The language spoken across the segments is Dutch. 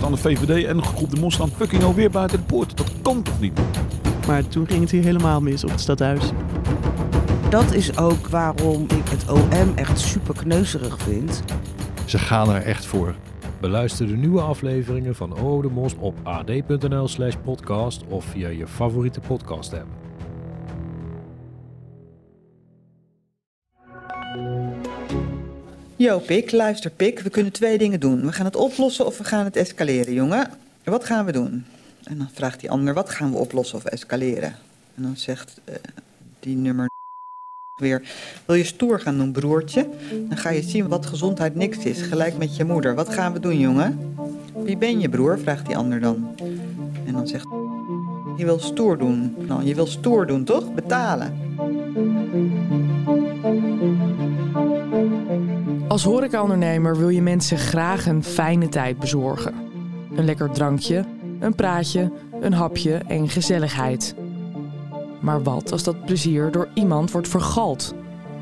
staan de VVD en een groep de Mos staan fucking alweer buiten de poort. Dat kan toch niet? Maar toen ging het hier helemaal mis op het stadhuis. Dat is ook waarom ik het OM echt super kneuzerig vind. Ze gaan er echt voor. Beluister de nieuwe afleveringen van Oh de Mos op ad.nl slash podcast of via je favoriete podcast Yo, Pik, luister, Pik. We kunnen twee dingen doen. We gaan het oplossen of we gaan het escaleren, jongen. Wat gaan we doen? En dan vraagt die ander, wat gaan we oplossen of escaleren? En dan zegt eh, die nummer weer, wil je stoer gaan doen, broertje? Dan ga je zien wat gezondheid niks is, gelijk met je moeder. Wat gaan we doen, jongen? Wie ben je, broer? vraagt die ander dan. En dan zegt je wil stoer doen. Nou, je wil stoer doen, toch? Betalen. Als horecaondernemer wil je mensen graag een fijne tijd bezorgen. Een lekker drankje, een praatje, een hapje en gezelligheid. Maar wat als dat plezier door iemand wordt vergald?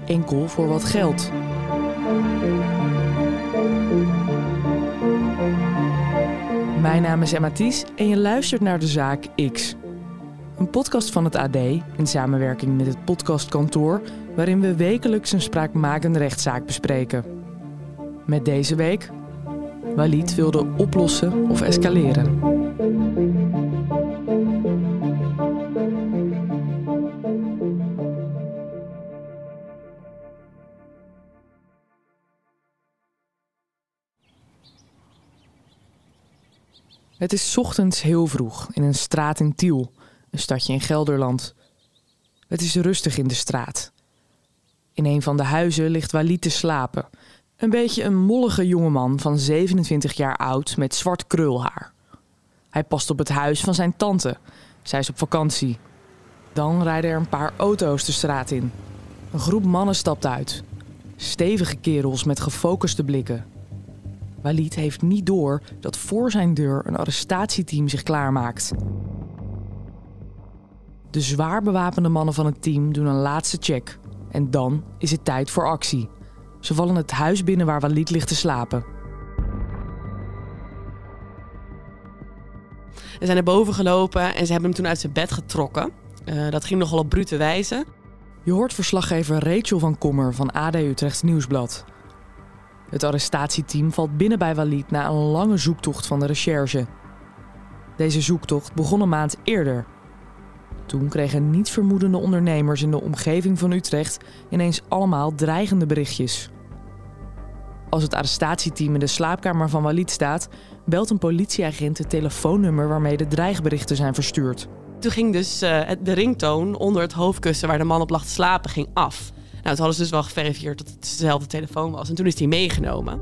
Enkel voor wat geld. Mijn naam is Emma Thies en je luistert naar de zaak X. Een podcast van het AD in samenwerking met het podcastkantoor... waarin we wekelijks een spraakmakende rechtszaak bespreken. Met deze week... Walid wilde oplossen of escaleren. Het is ochtends heel vroeg in een straat in Tiel, een stadje in Gelderland. Het is rustig in de straat. In een van de huizen ligt Walid te slapen. Een beetje een mollige jongeman van 27 jaar oud met zwart krulhaar. Hij past op het huis van zijn tante. Zij is op vakantie. Dan rijden er een paar auto's de straat in. Een groep mannen stapt uit. Stevige kerels met gefocuste blikken. Walid heeft niet door dat voor zijn deur een arrestatieteam zich klaarmaakt. De zwaar bewapende mannen van het team doen een laatste check. En dan is het tijd voor actie. Ze vallen het huis binnen waar Walid ligt te slapen. Ze zijn naar boven gelopen en ze hebben hem toen uit zijn bed getrokken. Uh, dat ging nogal op brute wijze. Je hoort verslaggever Rachel van Kommer van AD Utrecht Nieuwsblad. Het arrestatieteam valt binnen bij Walid na een lange zoektocht van de recherche. Deze zoektocht begon een maand eerder. Toen kregen niet vermoedende ondernemers in de omgeving van Utrecht ineens allemaal dreigende berichtjes. Als het arrestatieteam in de slaapkamer van Walid staat, belt een politieagent het telefoonnummer waarmee de dreigberichten zijn verstuurd. Toen ging dus uh, de ringtoon onder het hoofdkussen waar de man op lag te slapen ging af. Nou, toen hadden ze dus wel geverifieerd dat het dezelfde telefoon was. En toen is die meegenomen.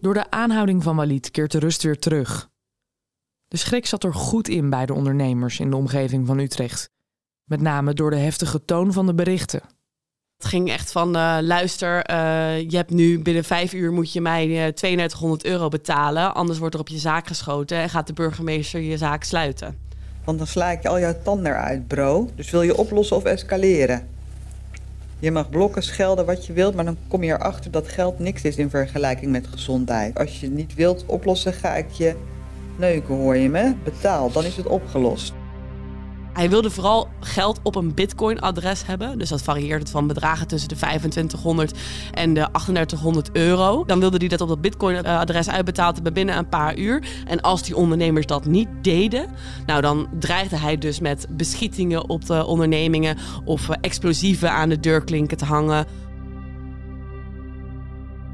Door de aanhouding van Walid keert de rust weer terug. De schrik zat er goed in bij de ondernemers in de omgeving van Utrecht. Met name door de heftige toon van de berichten. Het ging echt van, uh, luister, uh, je hebt nu binnen vijf uur moet je mij uh, 3200 euro betalen. Anders wordt er op je zaak geschoten en gaat de burgemeester je zaak sluiten. Want dan sla ik je al jouw tanden eruit, bro. Dus wil je oplossen of escaleren? Je mag blokken, schelden, wat je wilt, maar dan kom je erachter dat geld niks is in vergelijking met gezondheid. Als je het niet wilt oplossen, ga ik je neuken, hoor je me? Betaal, dan is het opgelost. Hij wilde vooral geld op een Bitcoin-adres hebben. Dus dat varieert van bedragen tussen de 2500 en de 3800 euro. Dan wilde hij dat op dat Bitcoin-adres uitbetaald hebben binnen een paar uur. En als die ondernemers dat niet deden, nou dan dreigde hij dus met beschietingen op de ondernemingen of explosieven aan de deurklinken te hangen.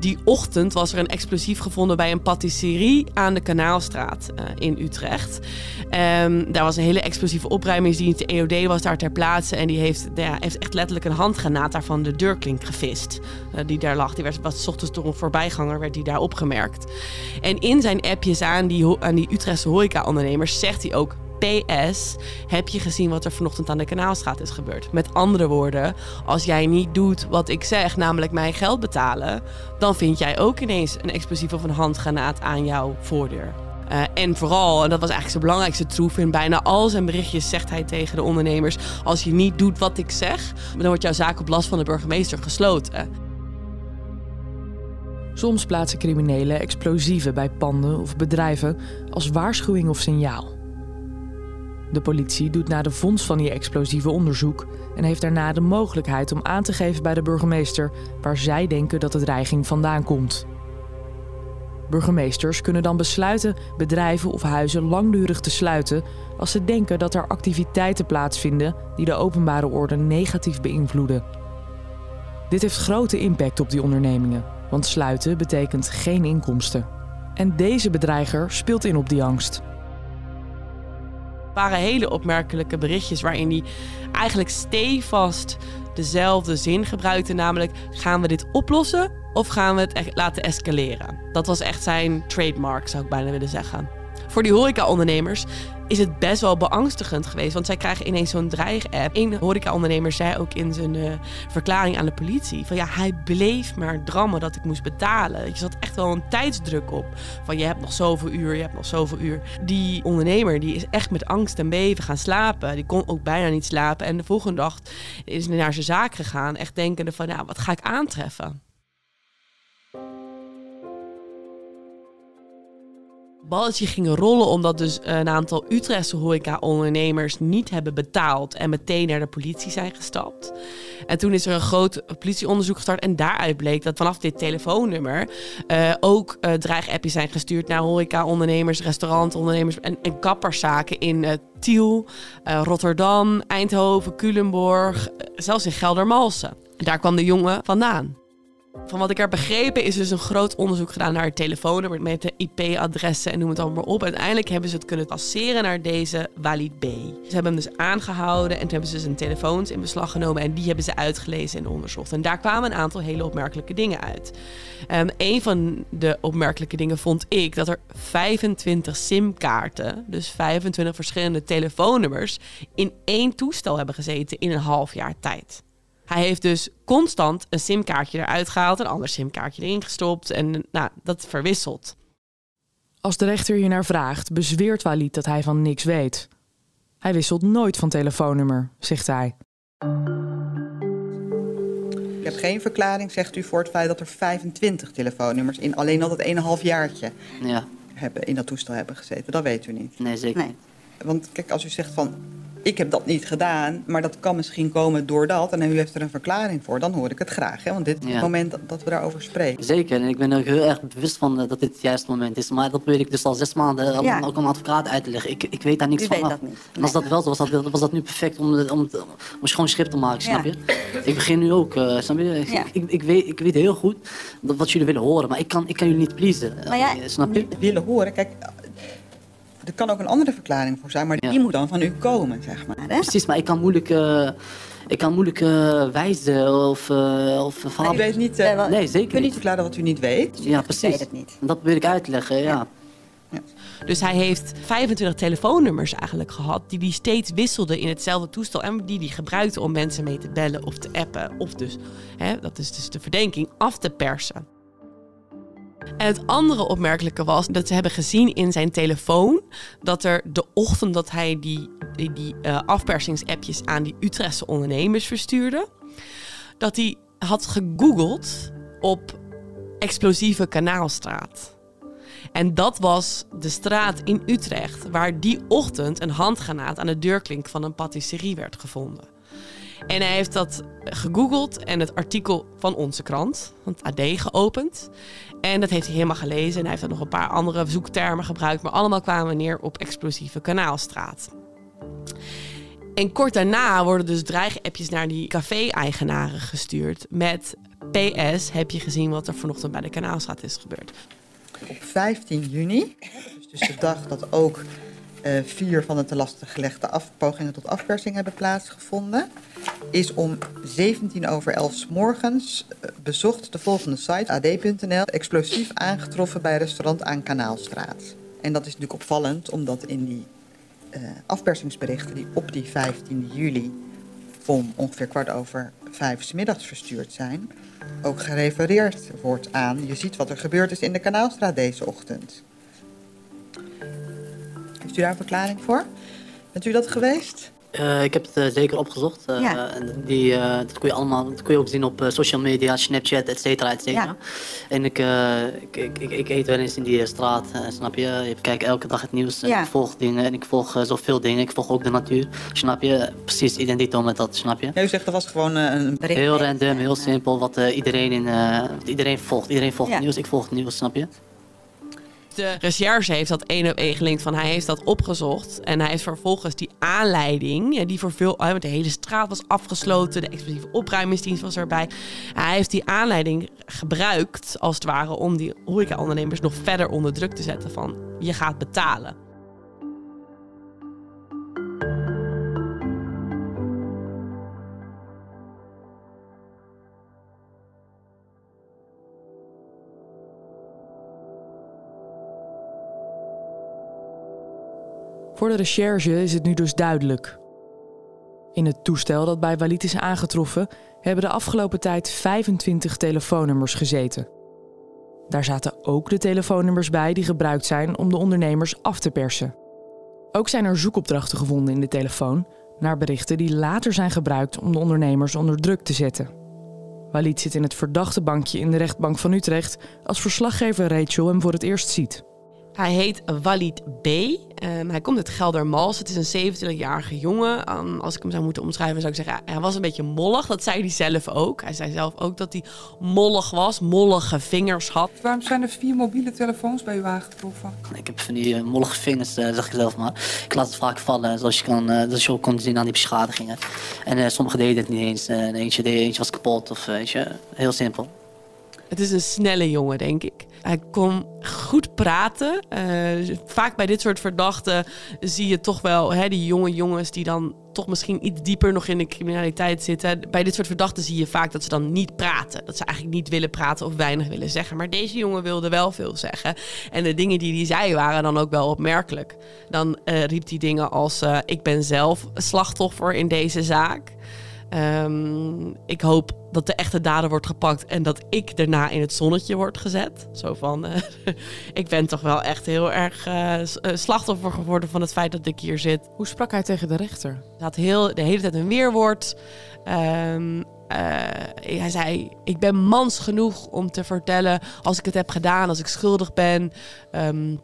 Die ochtend was er een explosief gevonden bij een patisserie aan de Kanaalstraat uh, in Utrecht. Um, daar was een hele explosieve opruimingsdienst. De EOD was daar ter plaatse en die heeft, ja, heeft echt letterlijk een handgranaat daarvan de deurklink gevist. Uh, die daar lag. Die werd was ochtends door een voorbijganger werd die daar opgemerkt. En in zijn appjes aan die, aan die Utrechtse horeca-ondernemers zegt hij ook PS, heb je gezien wat er vanochtend aan de Kanaalstraat is gebeurd? Met andere woorden, als jij niet doet wat ik zeg, namelijk mijn geld betalen, dan vind jij ook ineens een explosief of een handgranaat aan jouw voordeur. Uh, en vooral, en dat was eigenlijk zijn belangrijkste troef, in bijna al zijn berichtjes zegt hij tegen de ondernemers: Als je niet doet wat ik zeg, dan wordt jouw zaak op last van de burgemeester gesloten. Soms plaatsen criminelen explosieven bij panden of bedrijven als waarschuwing of signaal. De politie doet na de vondst van die explosieven onderzoek en heeft daarna de mogelijkheid om aan te geven bij de burgemeester waar zij denken dat de dreiging vandaan komt. Burgemeesters kunnen dan besluiten bedrijven of huizen langdurig te sluiten als ze denken dat er activiteiten plaatsvinden die de openbare orde negatief beïnvloeden. Dit heeft grote impact op die ondernemingen, want sluiten betekent geen inkomsten. En deze bedreiger speelt in op die angst. Waren hele opmerkelijke berichtjes waarin hij eigenlijk stevast dezelfde zin gebruikte, namelijk gaan we dit oplossen of gaan we het echt laten escaleren? Dat was echt zijn trademark, zou ik bijna willen zeggen. Voor die horeca-ondernemers is het best wel beangstigend geweest. Want zij krijgen ineens zo'n dreig-app. Een horeca-ondernemer zei ook in zijn uh, verklaring aan de politie... van ja, hij bleef maar drammen dat ik moest betalen. Je zat echt wel een tijdsdruk op. Van je hebt nog zoveel uur, je hebt nog zoveel uur. Die ondernemer die is echt met angst en beven gaan slapen. Die kon ook bijna niet slapen. En de volgende dag is hij naar zijn zaak gegaan. Echt denkende van, ja, wat ga ik aantreffen? Balletje gingen rollen omdat dus een aantal Utrechtse horeca-ondernemers niet hebben betaald en meteen naar de politie zijn gestapt. En toen is er een groot politieonderzoek gestart en daaruit bleek dat vanaf dit telefoonnummer uh, ook uh, zijn gestuurd naar horeca-ondernemers, restaurantondernemers en, en kapperszaken in uh, Tiel, Rotterdam, Eindhoven, Culemborg, zelfs in Geldermalsen. Daar kwam de jongen vandaan. Van wat ik heb begrepen is dus een groot onderzoek gedaan naar het telefoonnummer met de IP-adressen en noem het allemaal op. Uiteindelijk hebben ze het kunnen passeren naar deze Walid B. Ze hebben hem dus aangehouden en toen hebben ze zijn telefoons in beslag genomen en die hebben ze uitgelezen en onderzocht. En daar kwamen een aantal hele opmerkelijke dingen uit. Um, een van de opmerkelijke dingen vond ik dat er 25 SIM-kaarten, dus 25 verschillende telefoonnummers, in één toestel hebben gezeten in een half jaar tijd. Hij heeft dus constant een simkaartje eruit gehaald, een ander simkaartje erin gestopt en nou, dat verwisselt. Als de rechter hier naar vraagt, bezweert Walid dat hij van niks weet. Hij wisselt nooit van telefoonnummer, zegt hij. Ik heb geen verklaring, zegt u, voor het feit dat er 25 telefoonnummers in alleen al dat 1,5 jaartje ja. hebben, in dat toestel hebben gezeten. Dat weet u niet. Nee, zeker nee. Want kijk, als u zegt van ik heb dat niet gedaan, maar dat kan misschien komen door dat. En u heeft er een verklaring voor, dan hoor ik het graag. Hè? Want dit is het moment dat, we daarover spreken. Zeker, en ik ben er heel erg bewust van eh, dat dit het juiste moment is. Maar dat weet ik dus al zes maanden ja. ook een advocaat uit te leggen. Ik, ik weet daar niks van. Weet dat niet. En als dat wel zo was, dat, was dat nu perfect om, om, om, om schoon schip te maken, snap je? Ik begin nu ook, uh, snap je? Ik, ik, ik, weet, ik weet heel goed wat jullie willen horen, maar ik kan, ik kan jullie niet pleasen. Maar snap je? Willen horen, kijk, er kan ook een andere verklaring voor zijn, maar die moet dan van u komen, zeg maar. Hè? Precies, maar ik kan moeilijk, uh, ik kan moeilijk uh, wijzen of, uh, of verhaal... U weet niet... nee, nee, zeker kunt niet verklaren wat u niet weet. Ja, precies. weet het niet. Dat wil ik uitleggen, ja. ja. Dus hij heeft 25 telefoonnummers eigenlijk gehad die hij steeds wisselde in hetzelfde toestel en die hij gebruikte om mensen mee te bellen of te appen of dus, hè, dat is dus de verdenking, af te persen. En het andere opmerkelijke was dat ze hebben gezien in zijn telefoon dat er de ochtend dat hij die, die, die uh, afpersingsappjes aan die Utrechtse ondernemers verstuurde, dat hij had gegoogeld op explosieve kanaalstraat. En dat was de straat in Utrecht waar die ochtend een handgranaat aan de deurklink van een patisserie werd gevonden. En hij heeft dat gegoogeld en het artikel van onze krant, van het AD, geopend. En dat heeft hij helemaal gelezen. En hij heeft er nog een paar andere zoektermen gebruikt. Maar allemaal kwamen neer op explosieve kanaalstraat. En kort daarna worden dus dreigappjes naar die café-eigenaren gestuurd. Met PS, heb je gezien wat er vanochtend bij de kanaalstraat is gebeurd? Op 15 juni, dus de dag dat ook vier van de te lastig gelegde afpogingen tot afpersing hebben plaatsgevonden, is om 17 over 11 s morgens uh, bezocht de volgende site, ad.nl, explosief aangetroffen bij restaurant aan Kanaalstraat. En dat is natuurlijk opvallend, omdat in die uh, afpersingsberichten die op die 15 juli om ongeveer kwart over vijf s middags verstuurd zijn, ook gerefereerd wordt aan. Je ziet wat er gebeurd is in de Kanaalstraat deze ochtend. Heeft u daar een verklaring voor? Bent u dat geweest? Uh, ik heb het uh, zeker opgezocht. Uh, ja. die, dat, kun je allemaal, dat kun je ook zien op social media, Snapchat, et cetera, et cetera. Ja. En ik, ik, ik, ik, eet wel eens in die straat, snap je? Ik kijk elke dag het nieuws, ja. ik volg dingen en ik volg zoveel dingen. Ik volg ook de natuur, snap je? Precies identito met dat, snap je? Ja, u zegt dat was gewoon een bericht. Heel random, heel simpel, wat iedereen, in, iedereen volgt. Iedereen volgt het nieuws, ik volg het nieuws, snap je? De recherche heeft dat één op één gelinkt van hij heeft dat opgezocht. En hij heeft vervolgens die aanleiding, die voor veel, de hele straat was afgesloten, de explosieve opruimingsdienst was erbij. Hij heeft die aanleiding gebruikt, als het ware, om die horeca-ondernemers nog verder onder druk te zetten van je gaat betalen. Voor de recherche is het nu dus duidelijk. In het toestel dat bij Walid is aangetroffen, hebben de afgelopen tijd 25 telefoonnummers gezeten. Daar zaten ook de telefoonnummers bij die gebruikt zijn om de ondernemers af te persen. Ook zijn er zoekopdrachten gevonden in de telefoon naar berichten die later zijn gebruikt om de ondernemers onder druk te zetten. Walid zit in het verdachte bankje in de rechtbank van Utrecht als verslaggever Rachel hem voor het eerst ziet. Hij heet Walid B. Um, hij komt uit Geldermals. Het is een 27-jarige jongen. Um, als ik hem zou moeten omschrijven, zou ik zeggen... hij was een beetje mollig. Dat zei hij zelf ook. Hij zei zelf ook dat hij mollig was. Mollige vingers had. Waarom zijn er vier mobiele telefoons bij u aangetroffen? Ik heb van die uh, mollige vingers, uh, zeg ik zelf maar. Ik laat het vaak vallen, zoals je, kan, uh, zoals je ook kon zien aan die beschadigingen. En sommige deden het niet eens. eentje, deed, eentje was kapot of weet je, heel simpel. Het is een snelle jongen, denk ik. Hij kon goed praten. Uh, vaak bij dit soort verdachten zie je toch wel hè, die jonge jongens die dan toch misschien iets dieper nog in de criminaliteit zitten. Bij dit soort verdachten zie je vaak dat ze dan niet praten. Dat ze eigenlijk niet willen praten of weinig willen zeggen. Maar deze jongen wilde wel veel zeggen. En de dingen die hij zei waren dan ook wel opmerkelijk. Dan uh, riep hij dingen als: uh, Ik ben zelf slachtoffer in deze zaak. Um, ik hoop dat de echte dader wordt gepakt en dat ik daarna in het zonnetje word gezet. Zo van, uh, ik ben toch wel echt heel erg uh, slachtoffer geworden van het feit dat ik hier zit. Hoe sprak hij tegen de rechter? Hij had heel, de hele tijd een weerwoord. Um, uh, hij zei: Ik ben mans genoeg om te vertellen als ik het heb gedaan, als ik schuldig ben. Um,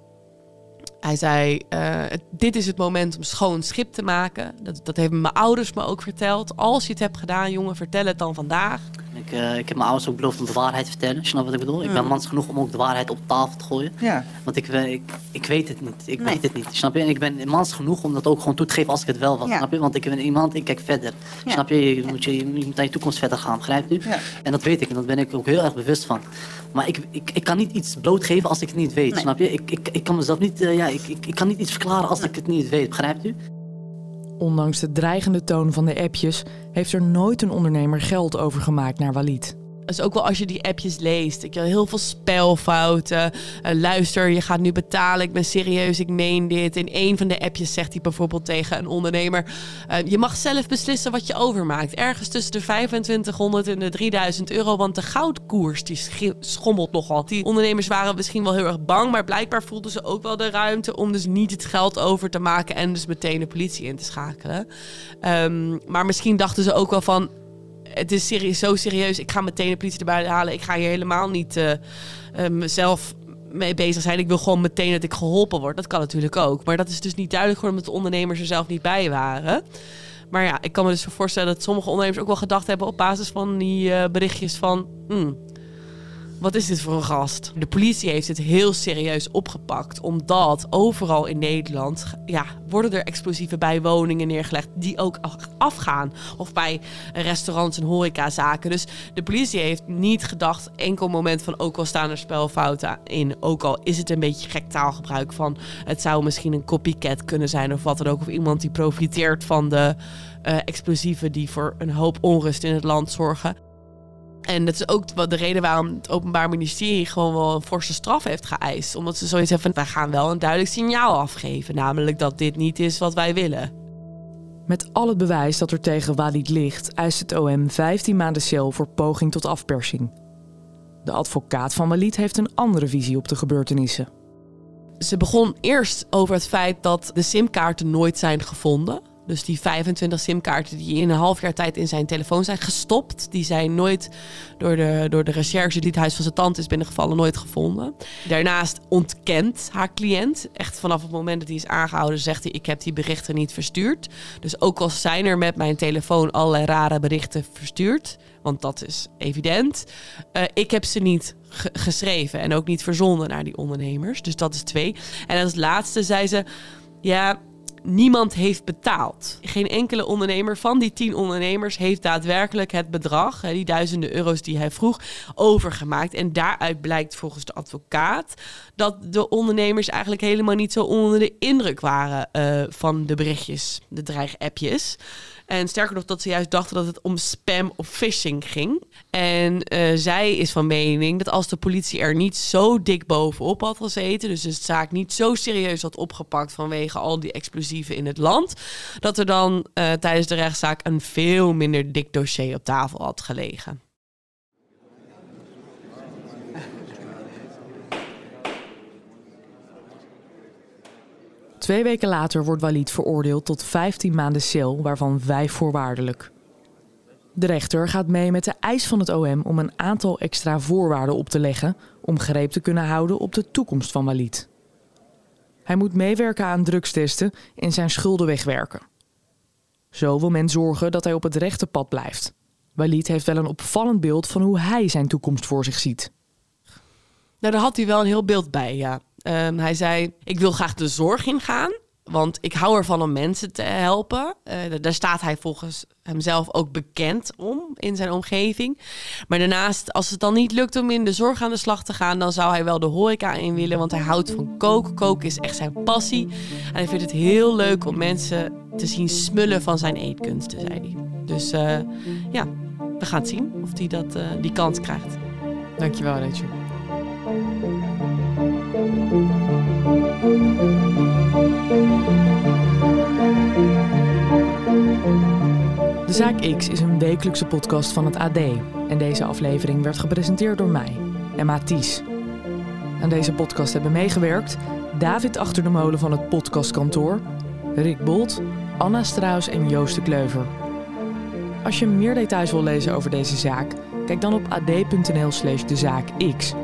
hij zei: uh, Dit is het moment om schoon schip te maken. Dat, dat hebben mijn ouders me ook verteld. Als je het hebt gedaan, jongen, vertel het dan vandaag. Ik, uh, ik heb mijn ouders ook beloofd om de waarheid te vertellen. Snap wat ik bedoel? Ik ben mans genoeg om ook de waarheid op tafel te gooien. Ja. Want ik, ik, ik weet het niet. Ik nee. weet het niet. Snap je? En ik ben mans genoeg om dat ook gewoon toe te geven als ik het wel was. Ja. Snap je? Want ik ben iemand, ik kijk verder. Snap je? Je moet, je, je moet naar je toekomst verder gaan. Begrijp je? En dat weet ik. En daar ben ik ook heel erg bewust van. Maar ik, ik, ik kan niet iets blootgeven als ik het niet weet. Nee. Snap je? Ik, ik, ik kan mezelf niet, uh, ja, ik, ik, ik kan niet iets verklaren als ik het niet weet. Begrijpt u? Ondanks de dreigende toon van de appjes heeft er nooit een ondernemer geld overgemaakt naar Walid. Dus ook wel als je die appjes leest. Ik heb heel veel spelfouten. Uh, luister, je gaat nu betalen. Ik ben serieus, ik meen dit. In een van de appjes zegt hij bijvoorbeeld tegen een ondernemer: uh, Je mag zelf beslissen wat je overmaakt. Ergens tussen de 2500 en de 3000 euro. Want de goudkoers die schommelt nogal. Die ondernemers waren misschien wel heel erg bang. Maar blijkbaar voelden ze ook wel de ruimte om dus niet het geld over te maken. En dus meteen de politie in te schakelen. Um, maar misschien dachten ze ook wel van het is serieus, zo serieus. Ik ga meteen de politie erbij halen. Ik ga hier helemaal niet uh, mezelf mee bezig zijn. Ik wil gewoon meteen dat ik geholpen word. Dat kan natuurlijk ook. Maar dat is dus niet duidelijk geworden omdat de ondernemers er zelf niet bij waren. Maar ja, ik kan me dus voorstellen dat sommige ondernemers ook wel gedacht hebben op basis van die uh, berichtjes van. Hmm, wat is dit voor een gast? De politie heeft het heel serieus opgepakt, omdat overal in Nederland ja, worden er explosieven bij woningen neergelegd die ook afgaan. Of bij restaurants en horecazaken. Dus de politie heeft niet gedacht, enkel moment van ook al staan er spelfouten in. Ook al is het een beetje gek taalgebruik van het zou misschien een copycat kunnen zijn of wat dan ook. Of iemand die profiteert van de uh, explosieven die voor een hoop onrust in het land zorgen. En dat is ook de reden waarom het Openbaar Ministerie gewoon wel een forse straf heeft geëist. Omdat ze zoiets hebben van, wij gaan wel een duidelijk signaal afgeven. Namelijk dat dit niet is wat wij willen. Met al het bewijs dat er tegen Walid ligt, eist het OM 15 maanden cel voor poging tot afpersing. De advocaat van Walid heeft een andere visie op de gebeurtenissen. Ze begon eerst over het feit dat de simkaarten nooit zijn gevonden. Dus die 25 simkaarten die in een half jaar tijd in zijn telefoon zijn gestopt, die zijn nooit door de, door de recherche die het huis van zijn tante is binnengevallen, nooit gevonden. Daarnaast ontkent haar cliënt, echt vanaf het moment dat hij is aangehouden, zegt hij: Ik heb die berichten niet verstuurd. Dus ook al zijn er met mijn telefoon allerlei rare berichten verstuurd, want dat is evident, uh, ik heb ze niet geschreven en ook niet verzonden naar die ondernemers. Dus dat is twee. En als laatste zei ze: Ja niemand heeft betaald. Geen enkele ondernemer van die tien ondernemers heeft daadwerkelijk het bedrag, die duizenden euro's die hij vroeg, overgemaakt. En daaruit blijkt volgens de advocaat dat de ondernemers eigenlijk helemaal niet zo onder de indruk waren uh, van de berichtjes, de dreigappjes. En sterker nog, dat ze juist dachten dat het om spam of phishing ging. En uh, zij is van mening dat als de politie er niet zo dik bovenop had gezeten, dus de zaak niet zo serieus had opgepakt vanwege al die explosieven in het land, dat er dan uh, tijdens de rechtszaak een veel minder dik dossier op tafel had gelegen. Twee weken later wordt Walid veroordeeld tot 15 maanden cel, waarvan vijf voorwaardelijk. De rechter gaat mee met de eis van het OM om een aantal extra voorwaarden op te leggen om greep te kunnen houden op de toekomst van Walid. Hij moet meewerken aan drugstesten en zijn schulden wegwerken. Zo wil men zorgen dat hij op het rechte pad blijft. Walid heeft wel een opvallend beeld van hoe hij zijn toekomst voor zich ziet. Nou, daar had hij wel een heel beeld bij, ja. Um, hij zei: Ik wil graag de zorg ingaan. Want ik hou ervan om mensen te helpen. Uh, daar staat hij volgens hemzelf ook bekend om in zijn omgeving. Maar daarnaast, als het dan niet lukt om in de zorg aan de slag te gaan, dan zou hij wel de horeca in willen. Want hij houdt van koken. Koken is echt zijn passie. En hij vindt het heel leuk om mensen te zien smullen van zijn eetkunsten, zei hij. Dus uh, ja, we gaan zien of hij dat, uh, die kans krijgt. Dankjewel, Rachel. De Zaak X is een wekelijkse podcast van het AD. En deze aflevering werd gepresenteerd door mij, Emma Ties. Aan deze podcast hebben meegewerkt David Achter de Molen van het podcastkantoor, Rick Bolt, Anna Strauss en Joost de Kleuver. Als je meer details wil lezen over deze zaak, kijk dan op ad.nl slash de zaak X.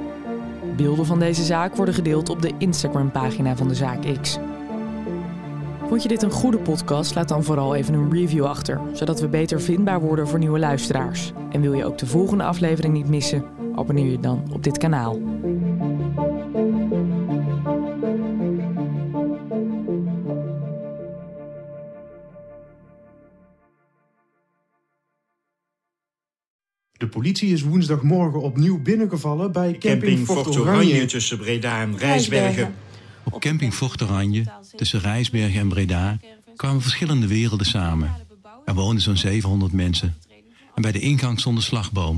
Beelden van deze zaak worden gedeeld op de Instagram-pagina van de Zaak X. Vond je dit een goede podcast? Laat dan vooral even een review achter, zodat we beter vindbaar worden voor nieuwe luisteraars. En wil je ook de volgende aflevering niet missen? Abonneer je dan op dit kanaal. De politie is woensdagmorgen opnieuw binnengevallen bij camping, camping Fort Oranje tussen Breda en Rijsbergen. Op camping Fort Oranje, tussen Rijsbergen en Breda, kwamen verschillende werelden samen. Er woonden zo'n 700 mensen. En bij de ingang stond een slagboom.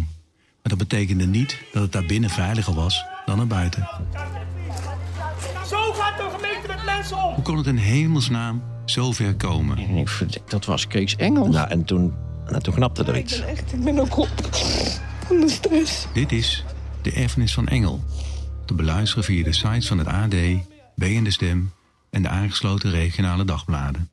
Maar dat betekende niet dat het daar binnen veiliger was dan naar buiten. Zo gaat de gemeente met mensen om! Hoe kon het in hemelsnaam zo ver komen? Dat was Kees Engels. Nou, en toen, nou, toen knapte er iets. Ik ben echt, ik ben ook op van de stress. Dit is De Erfenis van Engel. Te beluisteren via de sites van het AD, B en de Stem en de aangesloten regionale dagbladen.